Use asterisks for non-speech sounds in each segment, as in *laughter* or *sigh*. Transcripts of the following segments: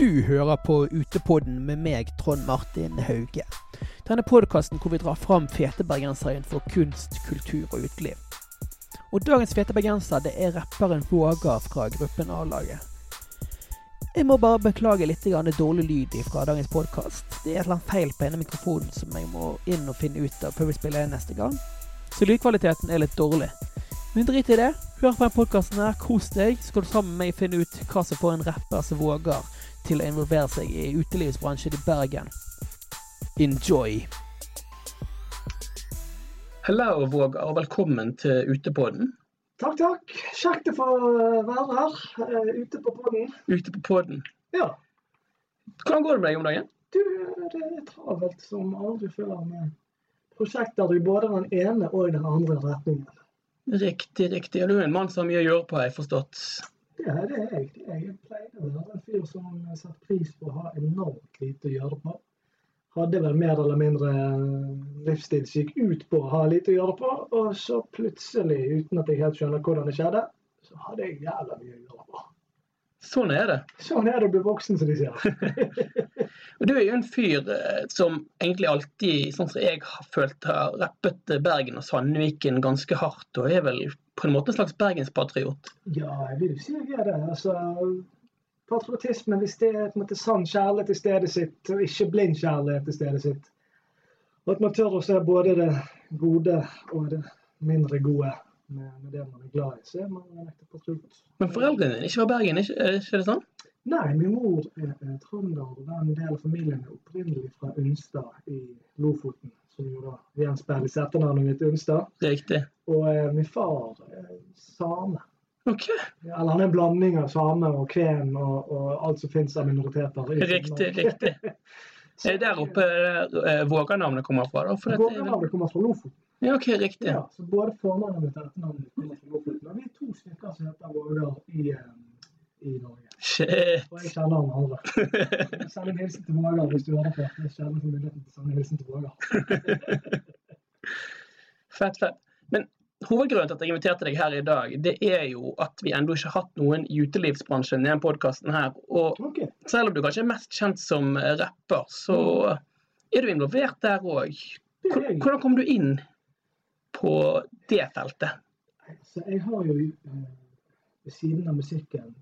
Du hører på Utepodden med meg, Trond Martin Hauge. Denne podkasten hvor vi drar fram fete bergensere innenfor kunst, kultur og uteliv. Og dagens fete bergenser det er rapperen Vågar fra gruppen A-laget. Jeg må bare beklage litt dårlig lyd fra dagens podkast. Det er et eller annet feil på ene mikrofonen som jeg må inn og finne ut av før vi spiller inn neste gang. Så lydkvaliteten er litt dårlig. Men drit i det. Hør på denne podkasten her, kos deg, så skal du sammen med meg finne ut hva som får en rapper som våger til å involvere seg i utelivsbransjen i Bergen. Enjoy! Hello, Våg, og velkommen til Utepodden. Takk, takk. Kjekt å få være her uh, ute på podden. Ute på podden. Ja. Hvordan går det med deg om dagen? Du, det er travelt som aldri før med prosjekter i både den ene og den andre retningen. Riktig, riktig. Og du er en mann som har mye å gjøre på, har jeg forstått. Det er jeg. Jeg pleier å være en fyr som satte pris på å ha enormt lite å gjøre på. Hadde vel mer eller mindre livsstil som gikk ut på å ha lite å gjøre på, og så plutselig, uten at jeg helt skjønner hvordan det skjedde, så hadde jeg jævla mye å gjøre på. Sånn er det. Sånn er det å bli voksen, som de sier. *laughs* Og du er jo en fyr eh, som egentlig alltid, sånn som jeg har følt, har rappet Bergen og Sandviken ganske hardt, og er vel på en måte en slags bergenspatriot. Ja, jeg vil si jeg er det. Altså, patriotisme, hvis det er på en måte sann kjærlighet til stedet sitt, og ikke blind kjærlighet til stedet sitt. Og at man tør å se både det gode og det mindre gode med, med det man er glad i, så er man en ekte patriot. Men foreldrene dine ikke var Bergen, ikke, er ikke det sånn? Nei, min mor er, er trønder, og den del av familien er opprinnelig fra Unstad i Lofoten. Som jo da gjenspeiles i etternavnet mitt Unstad. Riktig. Og eh, min far er same. Ok, Eller han er en blanding av same og kven og, og alt som finnes av minoriteter. i riktig, riktig. *laughs* Er det der oppe eh, Vågar-navnet kommer fra? da? Vel- Vågernavnet kommer fra Lofoten. Ja, ok, riktig. Ja, så både fornavnet mitt og etternavnet mitt kommer fra Lofoten. Og vi er to stykker som heter Vågar i, eh, i Norge. Shit. Og jeg kjenner han andre. Send en hilsen til Våger hvis du hører på. Det er sjelden for muligheten til å sende en hilsen til Våger. *laughs* Fett, fett. Men hovedgrunnen til at jeg inviterte deg her i dag, det er jo at vi ennå ikke har hatt noen i utelivsbransjen i denne podkasten her. Og okay. selv om du kanskje er mest kjent som rapper, så er du involvert der òg. Jeg. Hvordan kom du inn på det feltet? Så jeg har jo eh, ved siden av musikken,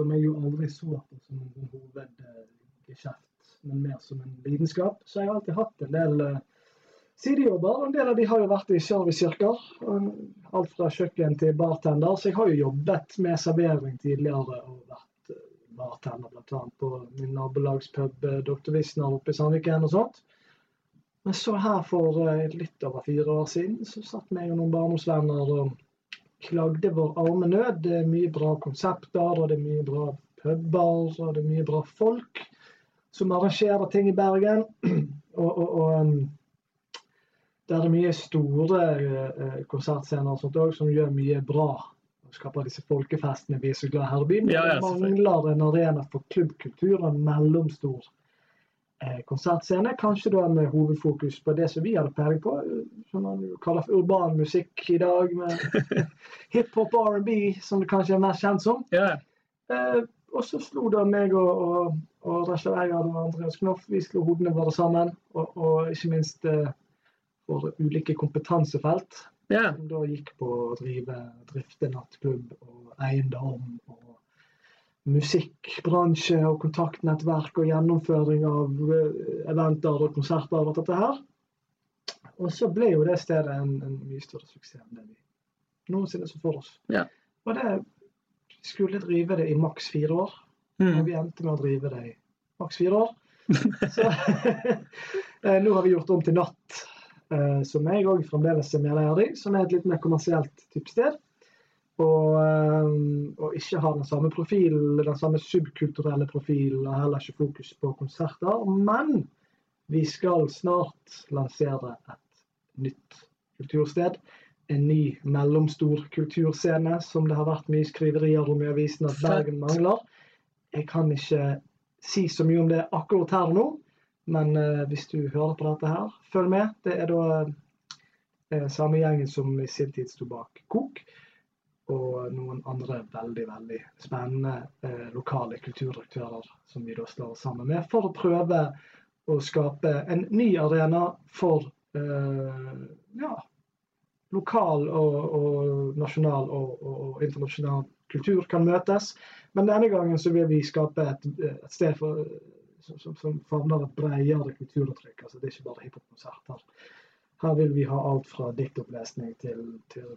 som jeg jo aldri så på som en hovedgeskjeft, men mer som en lidenskap, så jeg har alltid hatt en del eh, sidejobber. og En del av de har jo vært i serviceyrker. eh, Alt fra kjøkken til bartender. Så jeg har jo jobbet med servering tidligere og vært eh, bartender bl.a. på min nabolagspub eh, Dr. Wisner oppe i Sandviken og sånt. Men så her for litt over fire år siden så satt meg og noen barndomsvenner og klagde vår arme nød. Det er mye bra konsepter, og det er mye bra puber, og det er mye bra folk som arrangerer ting i Bergen. *clears throat* og, og, og um, der er mye store eh, konsertscener og sånt òg, som gjør mye bra. Og skaper disse folkefestene vi er så glad i her i byen. Men det mangler en arena for klubbkulturen mellomstor eh, konsertscene. Kanskje da med hovedfokus på det som vi hadde peiling på, eh, som man kaller for urban musikk i dag. med *laughs* Hiphop og R&B, som det kanskje er mest kjent som. Ja, Eh, og så slo da meg og, og, og Rashad Eyad og Andreas Knoff vi slo hodene våre sammen. Og, og ikke minst eh, våre ulike kompetansefelt. ja. Som da gikk på å drive, drifte nattklubb og eiendom. og Musikkbransje og kontaktnettverk og gjennomføring av eh, eventer og konserter. og dette her. Og så ble jo det stedet en, en mye større suksess enn det vi noensinne så for oss. Ja. Og det skulle drive det i maks fire år. Og Mm. vi endte med å drive det i maks fire år. Så *laughs* eh, nå har vi gjort om til Natt, eh, som jeg òg fremdeles er medeier i. Som er et litt mer kommersielt type sted. Og, eh, og ikke har den samme profilen, den samme subkulturelle profilen, og heller ikke fokus på konserter. Men vi skal snart lansere et nytt kultursted. En ny mellomstor kulturscene som det har vært mye skriverier om i avisen at. Bergen mangler. Jeg kan ikke si så mye om det akkurat her nå, men eh, hvis du hører på dette her, følg med. Det er da eh, samme gjengen som i sin tid sto bak Kok. Og noen andre veldig veldig spennende eh, lokale kulturaktører som vi da står sammen med, for å prøve å skape en ny arena for eh, ja, lokal og, og nasjonal og, og, og, internasjonal kultur kan møtes. Men denne gangen så vil vi skape et, et sted for, som, som favner et bredere kulturuttrykk. Altså, det er ikke bare hiphop-konserter. Her vil vi ha alt fra diktopplesning til, til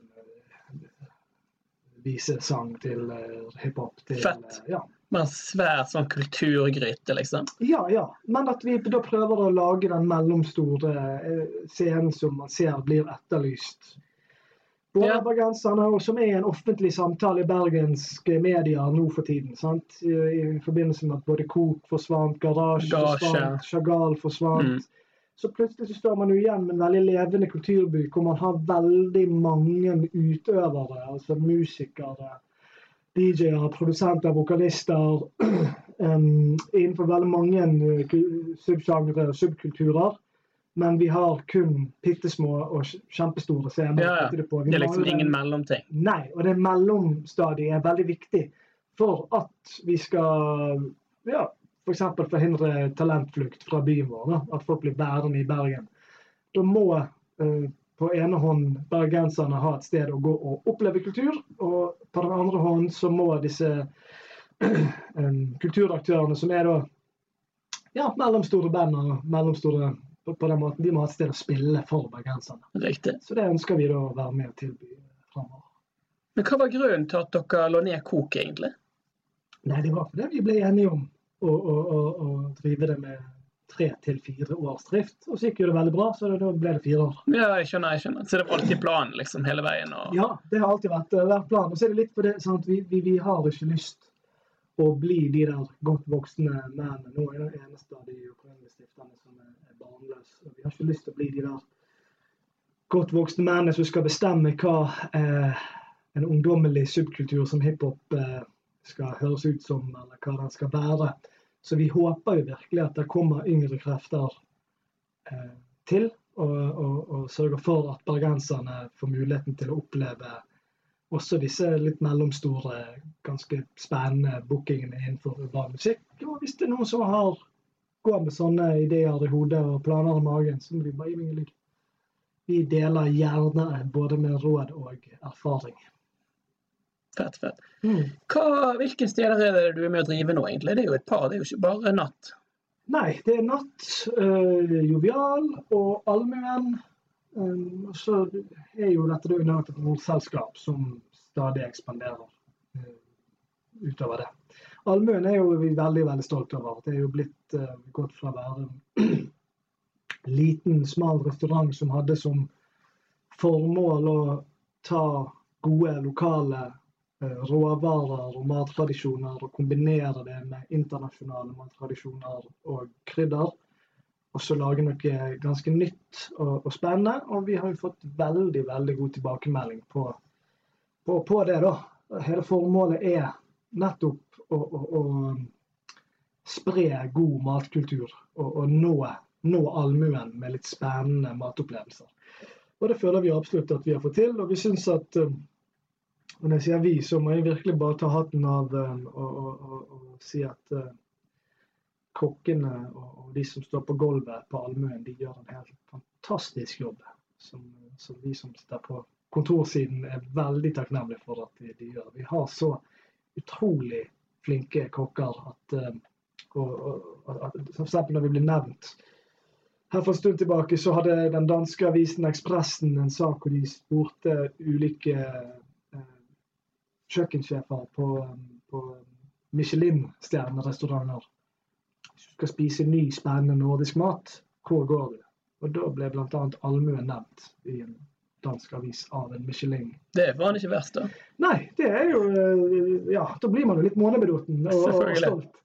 uh, visesang til uh, hiphop. Til, Fett. Uh, ja. Med en svær sånn kulturgryte, liksom. Ja, ja. Men at vi da prøver å lage den mellomstore scenen som man ser blir etterlyst. Både bergenserne, og som er en offentlig samtale i bergenske medier nå for tiden. sant? I, i forbindelse med at både Coop forsvant, Garasje. forsvant, Chagall forsvant. Mm. Så plutselig så står man jo igjen med en veldig levende kulturby hvor man har veldig mange utøvere, altså musikere, DJ-er, produsenter, vokalister, *clears throat* um, innenfor veldig mange ku- subsjangre og subkulturer. Men vi har kun bitte små og kjempestore scener. Ja, ja. det på. Det er liksom ingen mellomting. Nei, og det mellomstadiet er veldig viktig for at vi skal ja, f.eks. For forhindre talentflukt fra byen vår. Da. At folk blir værende i Bergen. Da må eh, på ene hånd bergenserne ha et sted å gå og oppleve kultur, og på den andre hånd så må disse *clears throat* eh, kulturaktørene som er da ja, mellomstore band og mellomstore på, på den måten, de må ha et sted å spille for bergenserne. Riktig. Så det ønsker vi da å være med og tilby framover. Men hva var grunnen til at dere lå ned Kok, egentlig? Nei, det var fordi vi ble enige om og, og, å drive det med tre til fire års drift. Og så gikk jo det veldig bra, så da ble det fire år. Ja, jeg skjønner, jeg skjønner. Så det var alltid planen liksom hele veien? Og... Ja, det har alltid vært, eh, vært planen. Og så er det litt fordi det sånn at vi, vi, vi har ikke lyst å bli de der godt voksne mennene. Nå er det eneste av de ukrainske stifterne som er, barnløse. Og Vi har ikke lyst til å bli de der godt voksne mennene som skal bestemme hva eh, en ungdommelig subkultur som hiphop eh, skal høres ut som, eller hva den skal være. Så vi håper jo virkelig at det kommer yngre krefter eh, til, og, og, og sørger for at bergenserne får muligheten til å oppleve også disse litt mellomstore, ganske spennende bookingene innenfor urban musikk. Og hvis det er noen som har går med sånne ideer i hodet og planer i magen, så må de bare gi meg en lyd. Vi deler gjerne både med råd og erfaring. Fett, fett. Mm. Hva, hvilke steder er det du er med å drive nå, egentlig? Det er jo et par, det er jo ikke bare natt. Nei, det er Natt, øh, Jovial og Allmuen. Um, og så er jo dette det under et morselskap som stadig ekspanderer øh, utover det. Allmuen er jo vi veldig veldig stolt over. Det er jo blitt øh, gått fra å være en *clears throat* liten, smal restaurant som hadde som formål å ta gode lokale eh, råvarer og mattradisjoner og kombinere det med internasjonale mattradisjoner og krydder. Og så lage noe ganske nytt og, og spennende. Og vi har jo fått veldig veldig god tilbakemelding på, på, på det. da. Hele formålet er nettopp å, å, å spre god matkultur og, og nå, nå allmuen med litt spennende matopplevelser. Og det føler vi absolutt at vi har fått til. Og vi syns at um, og når jeg sier vi, så må jeg virkelig bare ta hatten av um, og, og, og, og si at uh, kokkene og, de som står på gulvet på allmuen, de gjør en helt fantastisk jobb. Som, som vi som sitter på kontorsiden er veldig takknemlige for at de, de gjør. Vi har så utrolig flinke kokker at, uh, at for eksempel når vi blir nevnt her for en stund tilbake så hadde den danske avisen Ekspressen en sak hvor de spurte ulike kjøkkensjefer på, på Michelin-stjernerestauranter hvis du skal spise ny, spennende nordisk mat, hvor går du? Og Da ble bl.a. allmuen nevnt i en dansk avis av en Michelin. Det var han ikke verst, da. Nei, det er jo eh, Ja, da blir man jo litt månebedoten og, og stolt.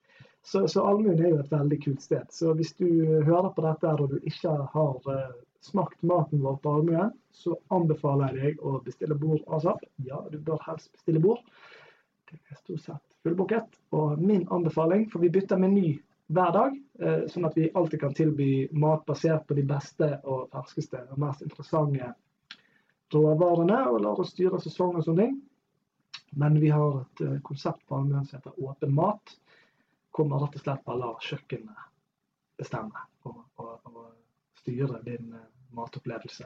Så, så allmuen er jo et veldig kult sted. Så hvis du hører på dette og du ikke har eh, smakt maten vår på Armøen, så anbefaler jeg deg å bestille bord asap. Ja, du bør helst bestille bord. Det er stort sett fullbooket. Og min anbefaling, for vi bytter meny hver dag, eh, sånn at vi alltid kan tilby mat basert på de beste og ferskeste og mest interessante råvarene, og lar oss styre sesong og sånne ting. Men vi har et eh, konsept på Almøya som heter Åpen mat. Hvor man rett og slett bare lar kjøkkenet bestemme og, og, og styre din eh, matopplevelse.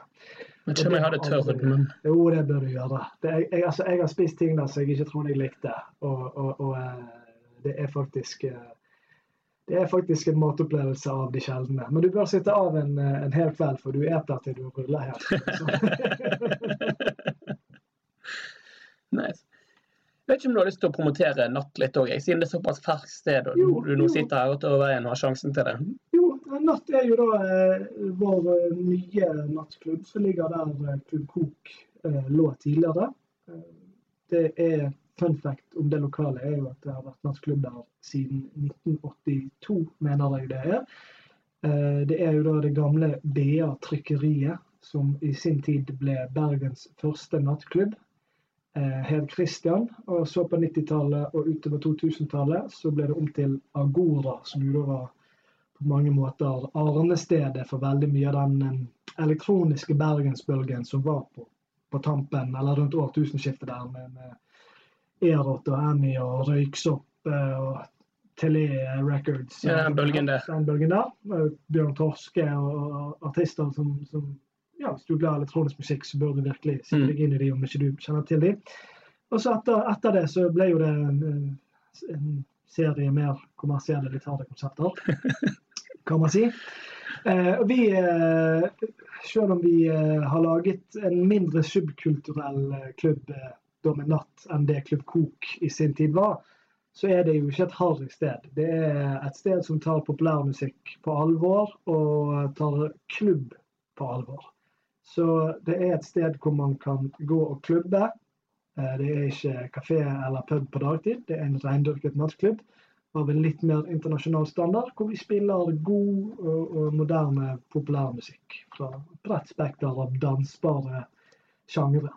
Men ikke om jeg hadde tørt, men Jo, det bør du gjøre. Det, jeg, jeg, altså, jeg har spist ting der som jeg ikke trodde jeg likte. Og, og, og eh, det er faktisk eh, det er faktisk en matopplevelse av de sjeldne. Men du bør sitte av en, en hel kveld, for du eter til du ruller her. *laughs* nice. Jeg vet ikke om du har lyst til å promotere Natt litt òg, siden det er såpass ferskt sted og Jo, du nå jo. sitter her utover veien og har sjansen til det. Natt er jo da eh, vår eh, nye nattklubb som ligger der eh, Klubb Kok eh, lå tidligere. Eh, det er fun fact om det lokale er jo at det har vært nattklubb der siden 1982, mener jeg det er. Eh, det er jo da det gamle BA Trykkeriet, som i sin tid ble Bergens første nattklubb. Eh, het Christian, og så på 90-tallet og utover 2000-tallet så ble det om til Agora, som jo da var på mange måter arnestedet for veldig mye av den elektroniske bergensbølgen som var på, på tampen, eller rundt årtusenskiftet der, med, med Erot og Annie og Røyksopp eh, og Tele Records. Ja, den bølgen der. Den bølgen der. Bjørn Torske og, artister som, som ja, Hvis du er glad i elektronisk musikk, så bør du virkelig se Mm. deg inn i de om ikke du kjenner til de. Og så etter, etter det så ble jo det en, en serie mer kommersielle, konsepter, *laughs* kan man si. Eh, vi, eh, selv om vi eh, har laget en mindre subkulturell klubb da med natt enn det Klubb Kok i sin tid var, så er det jo ikke et harry sted. Det er et sted som tar populærmusikk på alvor, og tar klubb på alvor. Så det er et sted hvor man kan gå og klubbe. Det er ikke kafé eller pub på dagtid, det er en rendyrket nattklubb av en litt mer internasjonal standard, hvor vi spiller god og, og moderne populærmusikk fra et bredt spekter av dansbare sjangre.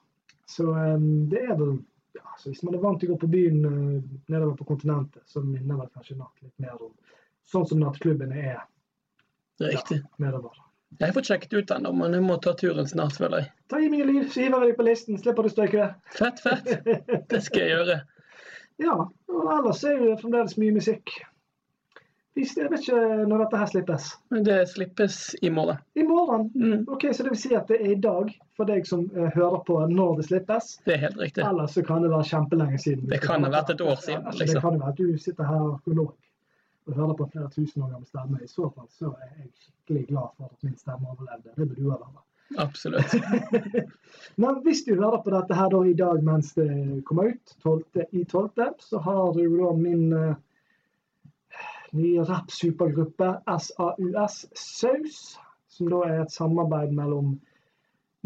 Så um, det er vel ja, så Hvis man er vant til å gå på byen uh, nedover på kontinentet, så minner vel kanskje natt litt mer om sånn som nattklubbene er Det riktig. nedover. Jeg får sjekket ut den, men jeg må ta turen snart, føler jeg. Ta i meg en lyd, så hiver jeg deg på listen, slipper du støyke. Fett, fett. Det skal jeg gjøre. Ja, og ellers er det fremdeles mye musikk. Jeg vet ikke når dette her slippes. Det slippes i morgen. I morgen. Mm, Ok, Så det vil si at det er i dag for deg som uh, hører på når det slippes. det er helt riktig. Eller så kan det være kjempelenge siden. Det kan ha vært et år siden, Ja, altså, liksom. Det kan jo være at du sitter her arkeolog og hører på flere tusen år gammel stemme. I så fall så er jeg skikkelig glad for at min stemme overlevde. Det bør du òg være. Absolutt. *laughs* Men hvis du hører på dette her da i dag mens det kommer ut, 12. i 12., så har du da min uh, nye rapp-supergruppe SAUS Saus, som da er et samarbeid mellom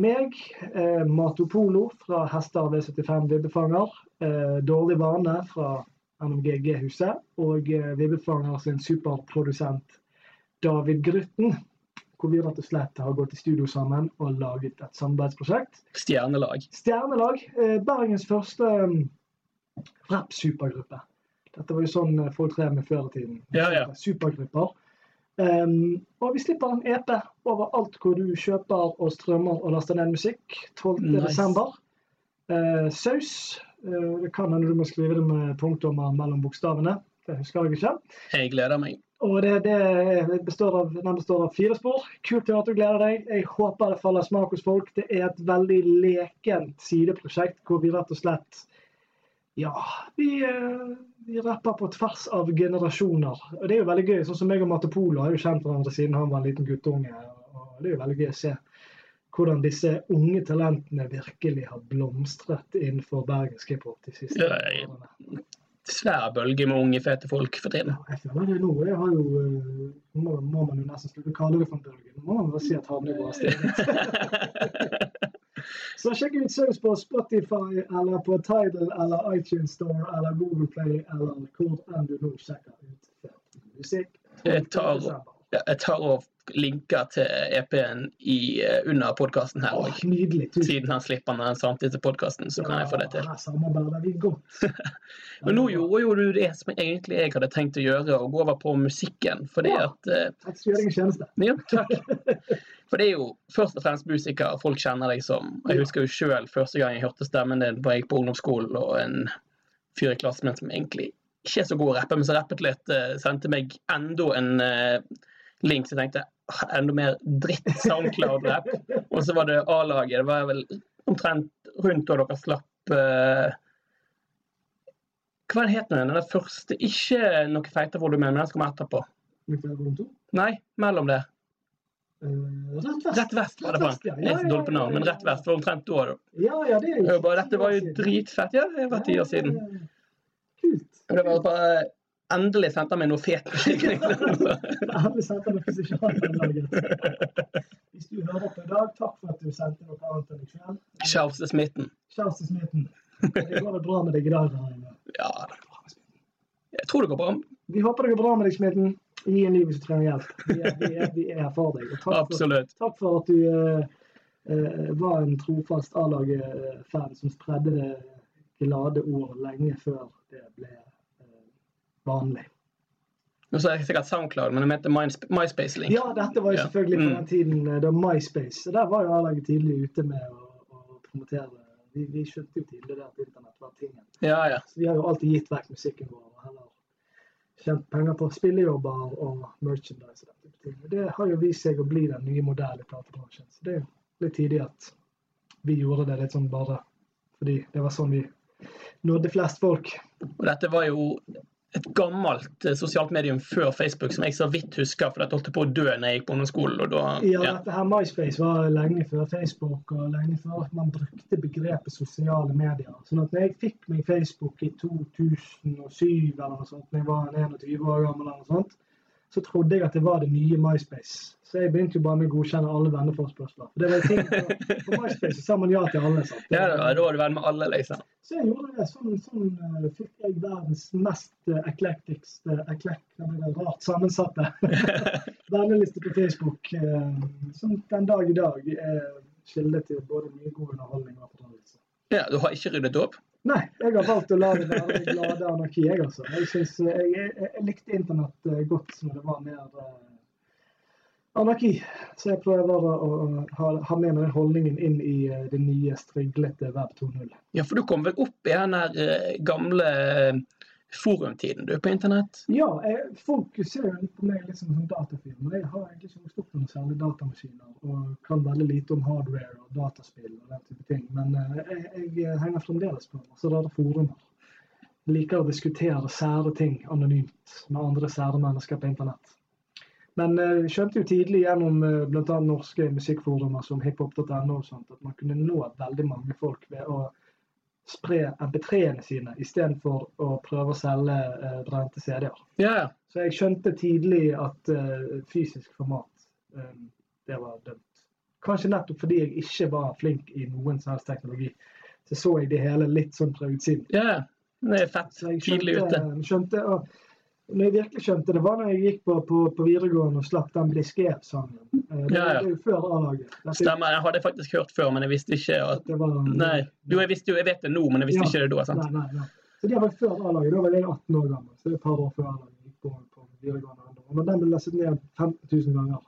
meg, eh, Matopolo fra Hester V75 Vibbefanger, eh, Dårlig vane fra NMGG-huset og eh, Vibbefanger sin superprodusent David Grytten. Hvor vi rett og slett har gått i studio sammen og laget et samarbeidsprosjekt. Stjernelag. Stjernelag. Eh, Bergens første um, rap-supergruppe. Dette var jo sånn eh, folk drev med før i tiden. Ja, ja. Supergrupper. Um, og vi slipper en EP overalt hvor du kjøper og strømmer og laster ned musikk. 12. Nice. Eh, saus. Uh, det kan hende du må skrive det med punktummer mellom bokstavene. Det husker jeg ikke. Jeg gleder meg. Og det, det består av, den består av fire spor. Kult du gleder deg. Jeg håper det faller smak hos folk. Det er et veldig lekent sideprosjekt hvor vi rett og slett Ja, vi, eh, vi rapper på tvers av generasjoner. Og det er jo veldig gøy. Sånn som meg og Marte Polo har jo kjent hverandre siden han var en liten guttunge. Og det er jo veldig gøy å se hvordan disse unge talentene virkelig har blomstret innenfor bergensk hiphop de siste Ja, årene. Svær bølge med unge, fete folk for tiden. Ja, jeg føler det nå. Jeg har jo, eh, nå må, må man jo nesten slutte å kalle det for en bølge. Nå må man bare si at havnivået bra stedet. *laughs* Så sjekk ut Saus på Spotify eller på Tidal eller iTunes Store eller Google Play eller hvor enn du nå sjekker ut musikk. Jeg tar-. Jeg tar og linker til EP-en eh, under podkasten her òg. Siden han slipper den samtidig til podkasten, så kan jeg få det til. Samarbeider vi godt. *laughs* Men nå gjorde jo du det som egentlig jeg hadde tenkt å gjøre, å gå over på musikken. Fordi Ja. at eh, Jeg gjøre deg en tjeneste. *laughs* Ja, takk. For det er jo først og fremst musikere folk kjenner deg som. Jeg husker jo sjøl første gang jeg hørte stemmen din da jeg gikk på ungdomsskolen, og en fyr i klassen min som egentlig ikke er så god å rappe, men som rappet litt, eh, sendte meg enda en eh, link, så tenkte jeg enda mer dritt Soundcloud-rapp. Og så var det A-laget. Det var vel omtrent rundt da dere slapp uh, Hva het den? Den første? Ikke noe feite volumet, men den skal vi etterpå. Mikael Volum 2. Nei, mellom det. Uh, rett vest. Rett vest var det vest, ja. Jeg er så dårlig på navn, men Rett vest var omtrent da. da. Ja, ja, det er bare, Dette var jo dritfett. Ja, det var ti år siden. Ja, ja, ja. Kult. Det var bare Endelig sendte han meg noe fet *laughs* liksom. Alle sendte noe som ikke har laget. Hvis du hører på i dag, takk for at du sendte noe annet enn deg selv. Charles Smitten. Kjæreste Smitten. Det går vel bra med deg i dag? Ja, jeg tror det går bra. Vi håper det går bra med deg, Smitten. Gi en liv du trenger hjelp. Vi er, vi er, er for deg. Og takk for, takk for at du eh, var en trofast A-laget-fan som spredde det glade ord lenge før det ble vanlig. Nå sa jeg sikkert SoundCloud, men jeg mente MySpace-link. Ja, dette var jo Ja. selvfølgelig på Mm. den tiden eh, da MySpace. Så der var jo A-laget tidlig ute med å, å promotere. Vi, vi skjønte jo tidlig det at internett var tingen. Ja, ja. Så vi har jo alltid gitt vekk musikken vår og heller tjent penger på spillejobber og merchandise. og den type ting. Det har jo vist seg å bli den nye modellen i platebransjen. Så det er jo litt tidlig at vi gjorde det litt sånn bare fordi det var sånn vi nådde flest folk. Og dette var jo et gammelt eh, sosialt medium før Facebook som jeg så vidt husker, for det holdt på å dø når jeg gikk på ungdomsskolen. og da, Ja, ja. dette her MySpace var lenge før Facebook og lenge før at man brukte begrepet sosiale medier. Sånn at når jeg fikk meg Facebook i 2007 eller noe sånt, da jeg var 21 år gammel, eller noe sånt, så trodde jeg at det var det nye MySpace. Så jeg begynte jo bare med å godkjenne alle venneforespørsler. For det var ting på, på MySpace sa man ja til alle. sant? *laughs* Ja, da, var du venn med alle, liksom. Så jeg gjorde det. Sånn, sånn eh, fikk jeg verdens mest uh, eklekt, eklek, hva blir det, rart sammensatte *laughs* venneliste på Facebook. eh, som den dag i dag er kilde til både mye god underholdning og fordragelse. Ja, Du har ikke ryddet opp? Nei, jeg har valgt å la det være det glade anarki, jeg altså. Jeg, synes, eh, jeg, jeg, jeg likte internett eh, godt når det var mer uh, anarki. Så jeg prøver å, å ha, ha med meg den holdningen inn i uh, det nye, striglete Web 2.0. Ja, for du kom vel opp i den der uh, gamle eh, forumtiden du på internett? Ja, jeg, folk ser jo litt på meg litt som en datafilm. jeg har egentlig ikke vokst opp med noen særlig datamaskiner og kan veldig lite om hardware og dataspill og den type ting. Men eh, jeg, jeg henger fremdeles på masse rare forumer. Jeg liker å diskutere sære ting anonymt med andre sære mennesker på internett. Men jeg skjønte jo tidlig gjennom eh, bl.a. norske musikkforumer som hiphop.no at man kunne nå veldig mange folk ved å spre MP3-ene sine istedenfor å prøve å selge eh, brente CD-er. Ja, ja. Så jeg skjønte tidlig at eh, fysisk format, eh, det var dømt. Kanskje nettopp fordi jeg ikke var flink i noen som helst teknologi. Så så jeg det hele litt sånn fra utsiden. ja. yeah. Det er fett. Tidlig ute. skjønte, skjønte og når jeg virkelig skjønte det, var når jeg gikk på, på, på videregående og slapp den Bliskev-sangen. Eh, Det, Ja, ja. det er jo før A-laget. Stemmer. Jeg hadde faktisk hørt før, men jeg visste ikke at Det var, Nei. Jo, jeg visste jo, jeg vet det nå, men jeg visste Ja. ikke det da. sant? Nei, nei, nei. Så det var før A-laget. Da var jeg 18 år gammel. Så det er et par år før A-laget gikk på, på videregående. Og når den ble lastet ned 15 000 ganger,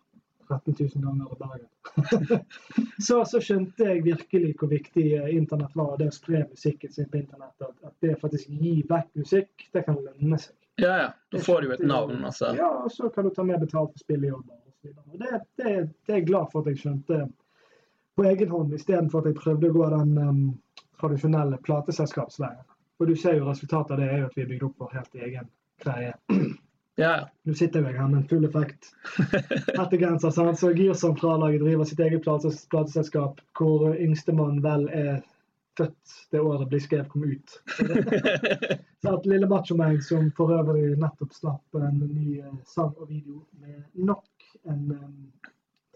13 000 ganger i Bergen, *laughs* så, så skjønte jeg virkelig hvor viktig eh, internett var. Det å spre musikken sin på internett. At, at det faktisk gir vekk musikk, det kan lønne seg. Ja, ja. Da får du jo et navn, altså. Ja, og så kan du ta mer betalt for spillejobber osv. Det, det, det er jeg glad for at jeg skjønte på egen hånd, istedenfor at jeg prøvde å gå den um, tradisjonelle plateselskapsveien. For du ser jo resultatet av det er jo at vi er bygd opp vår helt egen greie. Ja. Nå sitter jeg her med en full effekt *laughs* hettegenser, sant? så Girsentrallaget driver sitt eget plateselskap, hvor yngstemann vel er født det året Bliskrev kom ut. *laughs* Så at Lille Macho-meg, som for øvrig nettopp slapp en ny eh, sang og video med nok en um,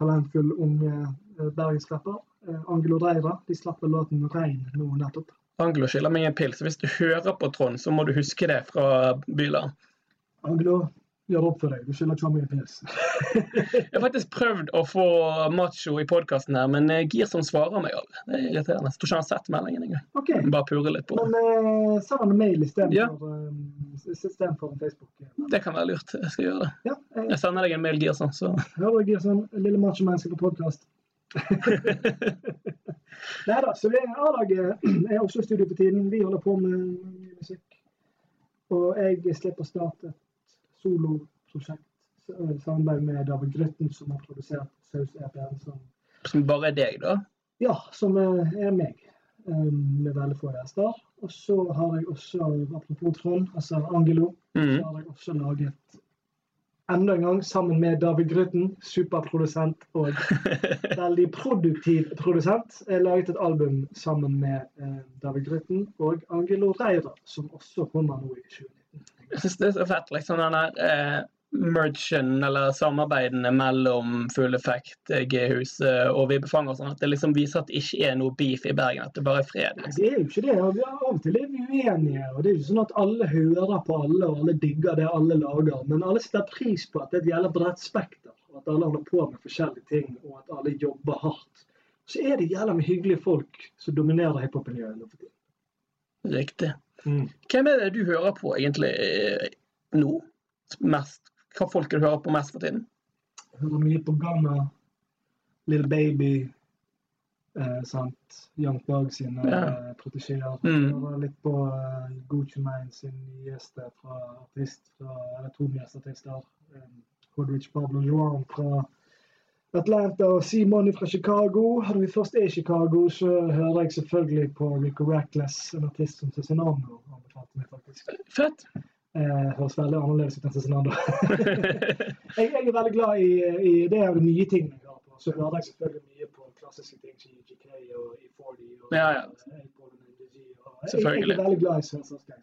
talentfull ung uh, bergensrapper, uh, Angelo Dreira, de slapp låten 'Rein' nå nettopp. Angelo skylder meg en pils. Hvis du hører på Trond, så må du huske det fra Byland. Anglo, gjør opp for deg. Du skylder Tommy mye pils. Jeg har faktisk prøvd å få macho i podkasten her, men eh, Girson svarer meg aldri. Det er irriterende. Jeg tror ikke han har sett meldingen engang. Okay. Bare purre litt på. Men uh, send han en mail istedenfor Ja. For, en Facebook. Det kan være lurt. Jeg skal gjøre det. Ja, jeg Jeg sender deg en mail, Girson, så hører du, Girson. Lille macho-menneske på podkast. *laughs* Nei da, så A-laget er også i studio på tiden. Vi holder på med musikk. Og jeg slipper å starte et soloprosjekt i samarbeid med David Grytten, som har produsert Saus-EP-en som Som bare er deg, da. Ja, som er er meg. um, Med veldig få gjester. Og så har jeg også, apropos Trond, altså Angelo, Mm. så har jeg også laget enda en gang sammen med David Grytten, superprodusent og *laughs* veldig produktiv produsent. Jeg laget et album sammen med eh, David Grytten og Angelo Reira, som også kommer nå i 2019. Jeg syns det er så fett, liksom den der eh, mergen, eller samarbeidene mellom Full Effect, eh, G-huset og Vibbefanger og sånn, at det liksom viser at det ikke er noe beef i Bergen, at det bare er fred. Liksom. det er jo ikke det. og vi Av og til er vi uenige. og Det er jo ikke sånn at alle hører på alle og alle digger det alle lager. Men alle setter pris på at det er et jævla bredt spekter. og At alle holder på med forskjellige ting, og at alle jobber hardt. Så er det jævla med hyggelige folk som dominerer hiphop-miljøet nå for tiden. Riktig. Hvem er det du hører på egentlig eh, nå? Mest? Hva folk du hører på mest for tiden? Hører mye på Ghana, Little Baby, eh, sant? Young Dog sine Ja. eh, protesjeer. Mm. Hører litt på eh, Gucci Mane sin nyeste fra artist, fra, eller to nyeste artister. Um, Hoodrich Pablo Joan fra Atlanta og Simon fra Chicago. Når vi først er i Chicago, så hører jeg selvfølgelig på Rico Rackless, en artist som Cezinando anbefalte meg faktisk. Fett! Eh, høres veldig annerledes ut enn Cezinando. *laughs* jeg, jeg er veldig glad i, i det er de nye tingene jeg hører på. Så hører jeg selvfølgelig mye på klassiske ting som GK og E40 og Ja, ja. eh, og. Og jeg, jeg Selvfølgelig. er veldig glad i sørstatsgangster.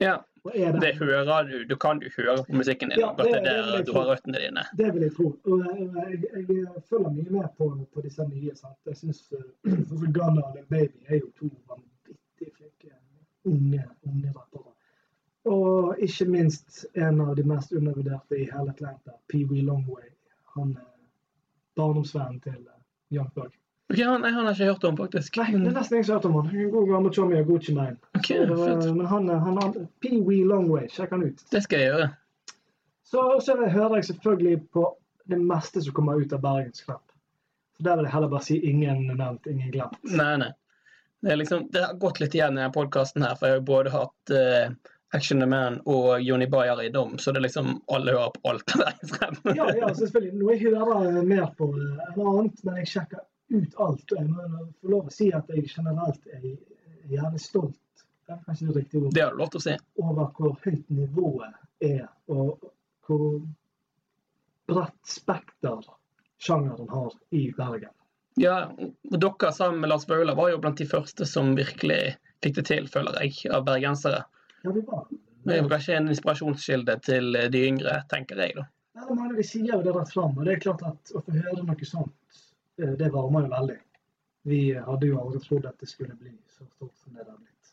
ja, er det det, hører du. Du kan jo høre på musikken din. Ja, det det- det er der jeg du har røttene dine. det vil jeg tro. Og jeg, jeg, jeg følger mye med på, på disse nye. Sant? Jeg syns uh, *clears throat* Gunna og Baby er jo to vanvittig flinke unge, unge rappere. Og ikke minst en av de mest undervurderte i hele Atlanta, Pee Wee Longway. Han er barndomsvennen til uh, Young Thug. Okay, han, nei, han har jeg ikke hørt om, faktisk. Nei, det er nesten ingen som har hørt om han. En god gammel chommy av Gucci Mane. Så, uh, men han, han, han Pee Wee Longway, sjekk han ut. Det skal jeg gjøre. Så, så hører jeg selvfølgelig på det meste som kommer ut av Bergensknapp. Så der vil jeg heller bare si ingen nevnt, ingen glemt. Nei, nei. Det, liksom, det har gått litt igjen i denne podkasten her, for jeg har både hatt eh, Action the Man og Jonny Bayer i dom, så det er liksom alle hører på alt der frem. *laughs* Ja, ja, selvfølgelig. Nå jeg hører mer på eh, enn annet, men jeg sjekker ut alt. Og jeg må få lov å si at jeg generelt er gjerne stolt det er kanskje det riktige ordet. Det har du lov til å si. over hvor høyt nivået er, og hvor bredt spekter sjangeren har i Bergen. Ja, dere sammen med Lars Vaular var jo blant de første som virkelig fikk det til, føler jeg, av bergensere. Det er kanskje en inspirasjonskilde til eh, de yngre, tenker jeg, da. Ja, mange de sier jo det rett fram, og det er klart at å få høre noe sånt, eh, det varmer jo veldig. Vi hadde jo aldri trodd at det skulle bli så stort som det det har blitt.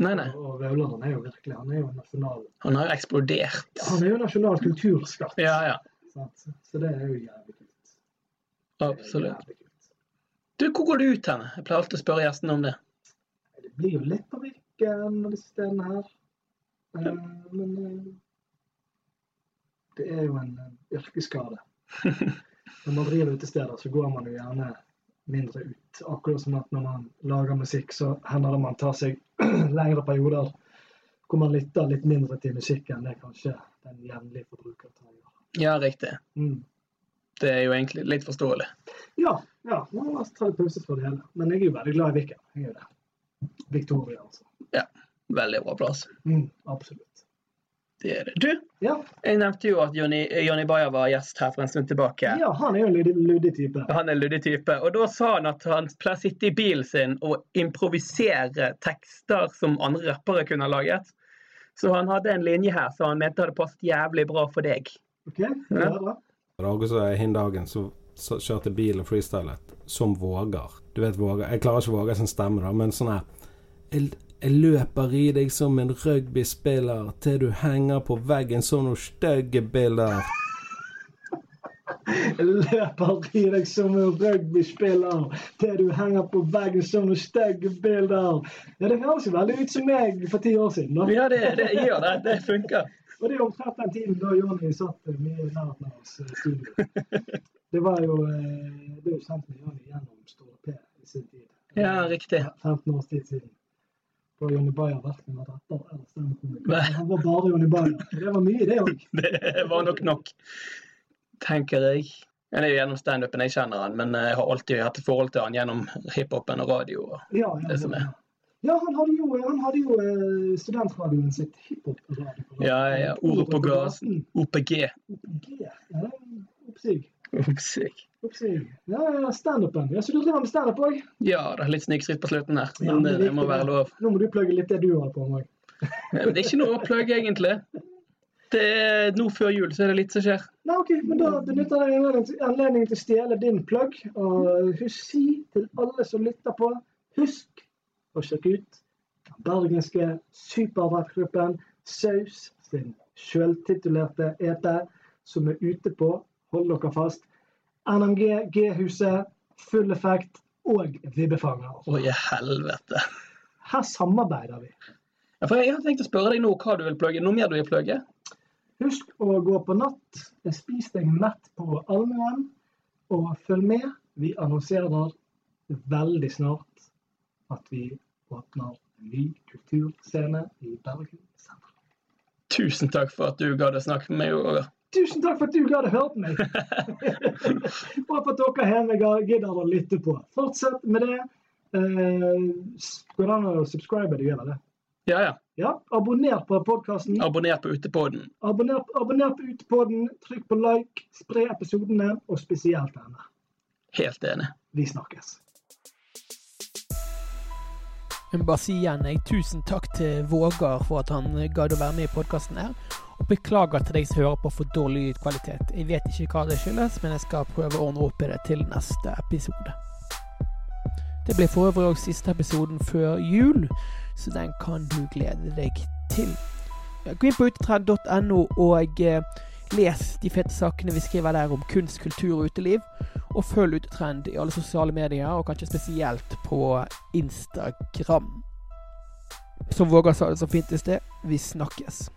Nei, nei. Og, og er jo virkelig han er jo nasjonal Han har jo eksplodert. ja, han er jo nasjonal kulturskatt. Ja, ja. Så det er jo jævlig kult. Absolutt. jævlig kult. Du, hvor går du ut hen? Jeg pleier alltid å spørre gjestene om det. Det blir jo litt på Viken og disse stedene her. Eh, Men eh, det er jo en eh, yrkesskade. *laughs* Når man driver utesteder, så går man jo gjerne mindre ut. Akkurat som at når man lager musikk, så hender det man tar seg *clears throat* lengre perioder hvor man lytter litt mindre til musikken. Det er kanskje den jevnlige forbruker tar. Ja, riktig. Mm. Det er jo egentlig litt forståelig. Ja, ja, man må ta litt pause fra det hele. Men jeg er jo veldig glad i Viken. Jeg er det. Victoria, altså. Veldig bra plass. Mm, absolutt. Det er det. Du, Ja, jeg nevnte jo at Jonny Jonny Bayer var gjest her for en stund tilbake. ja han er jo en luddig, luddig type. Han er en luddig type. Og da sa han at han pleier å sitte i bilen sin og improvisere tekster som andre rappere kunne ha laget. Så han hadde en linje her som han mente hadde passet jævlig bra for deg. OK? Ja. Det er også hin dagen så, så kjørte bil og freestylet som våger. Du vet våger Jeg klarer ikke våger sin stemme, da, men sånn her jeg, løper i deg som en rugbyspiller til du henger på veggen som noen stygge bilder. Jeg løper i deg som en rugbyspiller til du henger på veggen som noen stygge bilder. Ja, Det høres jo veldig ut som meg for ti år siden. da. Ja, det, det gjør det. Det funker. Og det er omtrent den tiden da Jonny satt mye i nærheten av oss eh, studio. Det var jo eh, Det er jo kjent med Jonny gjennom Ståle P i sin tid. Ja, riktig. 15 års tid siden. Da Jonny Bayer verken var rapper eller standup-komiker. Han var bare Jonny Bayer. Det var mye, det òg. *laughs* Det var nok nok, tenker jeg. Jeg er jo gjennom standupen jeg kjenner han, men jeg har alltid hatt et forhold til han gjennom hiphopen og radio. Ja, ja, Det som er. ja, han hadde jo, han hadde jo eh, studentradioen sitt hiphop-radio. Ja, ja. Ordet på gassen. OPG. OPG. Ja, oppsig. Oppsig. Ja, ja, standupen. Ja, så du driver med standup òg? Ja, det er litt snikskritt på slutten her, Ja, men det er det, må være lov. Nå må du plugge litt det du holder på med. *laughs* Men det er ikke noe å plugge, egentlig. Det er Nå før jul så er det litt som skjer. Nei, ok, men Da benytter jeg anledningen til- å stjele din plugg. Og husk si til alle som lytter på, husk å sjekke ut den bergenske superrappgruppen Saus sin selvtitulerte EP, som er ute på, hold dere fast, NMG, G-huset, full effekt og vibbefanger. Å, i helvete. Her samarbeider vi. Ja, for jeg har tenkt å spørre deg nå hva du vil plugge. Noe mer du vil plugge? Husk å gå på natt. Spis deg mett på allmuen. Og følg med. Vi annonserer veldig snart at vi åpner en ny kulturscene i Bergen sentrum. Tusen takk for at du gadd å snakke med meg. Roger. Tusen takk for at du gadd å høre på meg! *laughs* Bare for at dere hjemme gidder å lytte på. Fortsett med det. Eh, Går det an å subscribe? Du gjør det? Ja, ja. Ja, abonner på podkasten. Abonner på Utepodden. Abonner, abonner på Utepodden, trykk på like, spre episodene, og spesielt denne. Helt enig. Vi snakkes. Jeg må bare si igjen jeg, tusen takk til Vågar for at han gadd å være med i podkasten her. Beklager til deg som hører på for dårlig lydkvalitet. Jeg vet ikke hva det skyldes, men jeg skal prøve å ordne opp i det til neste episode. Det blir for øvrig også siste episoden før jul, så den kan du glede deg til. Gå inn på utetrend.no og eh, les de fete sakene vi skriver der om kunst, kultur og uteliv. Og følg Utetrend i alle sosiale medier, og kanskje spesielt på Instagram. Som Vågar sa det så fint i sted, vi snakkes.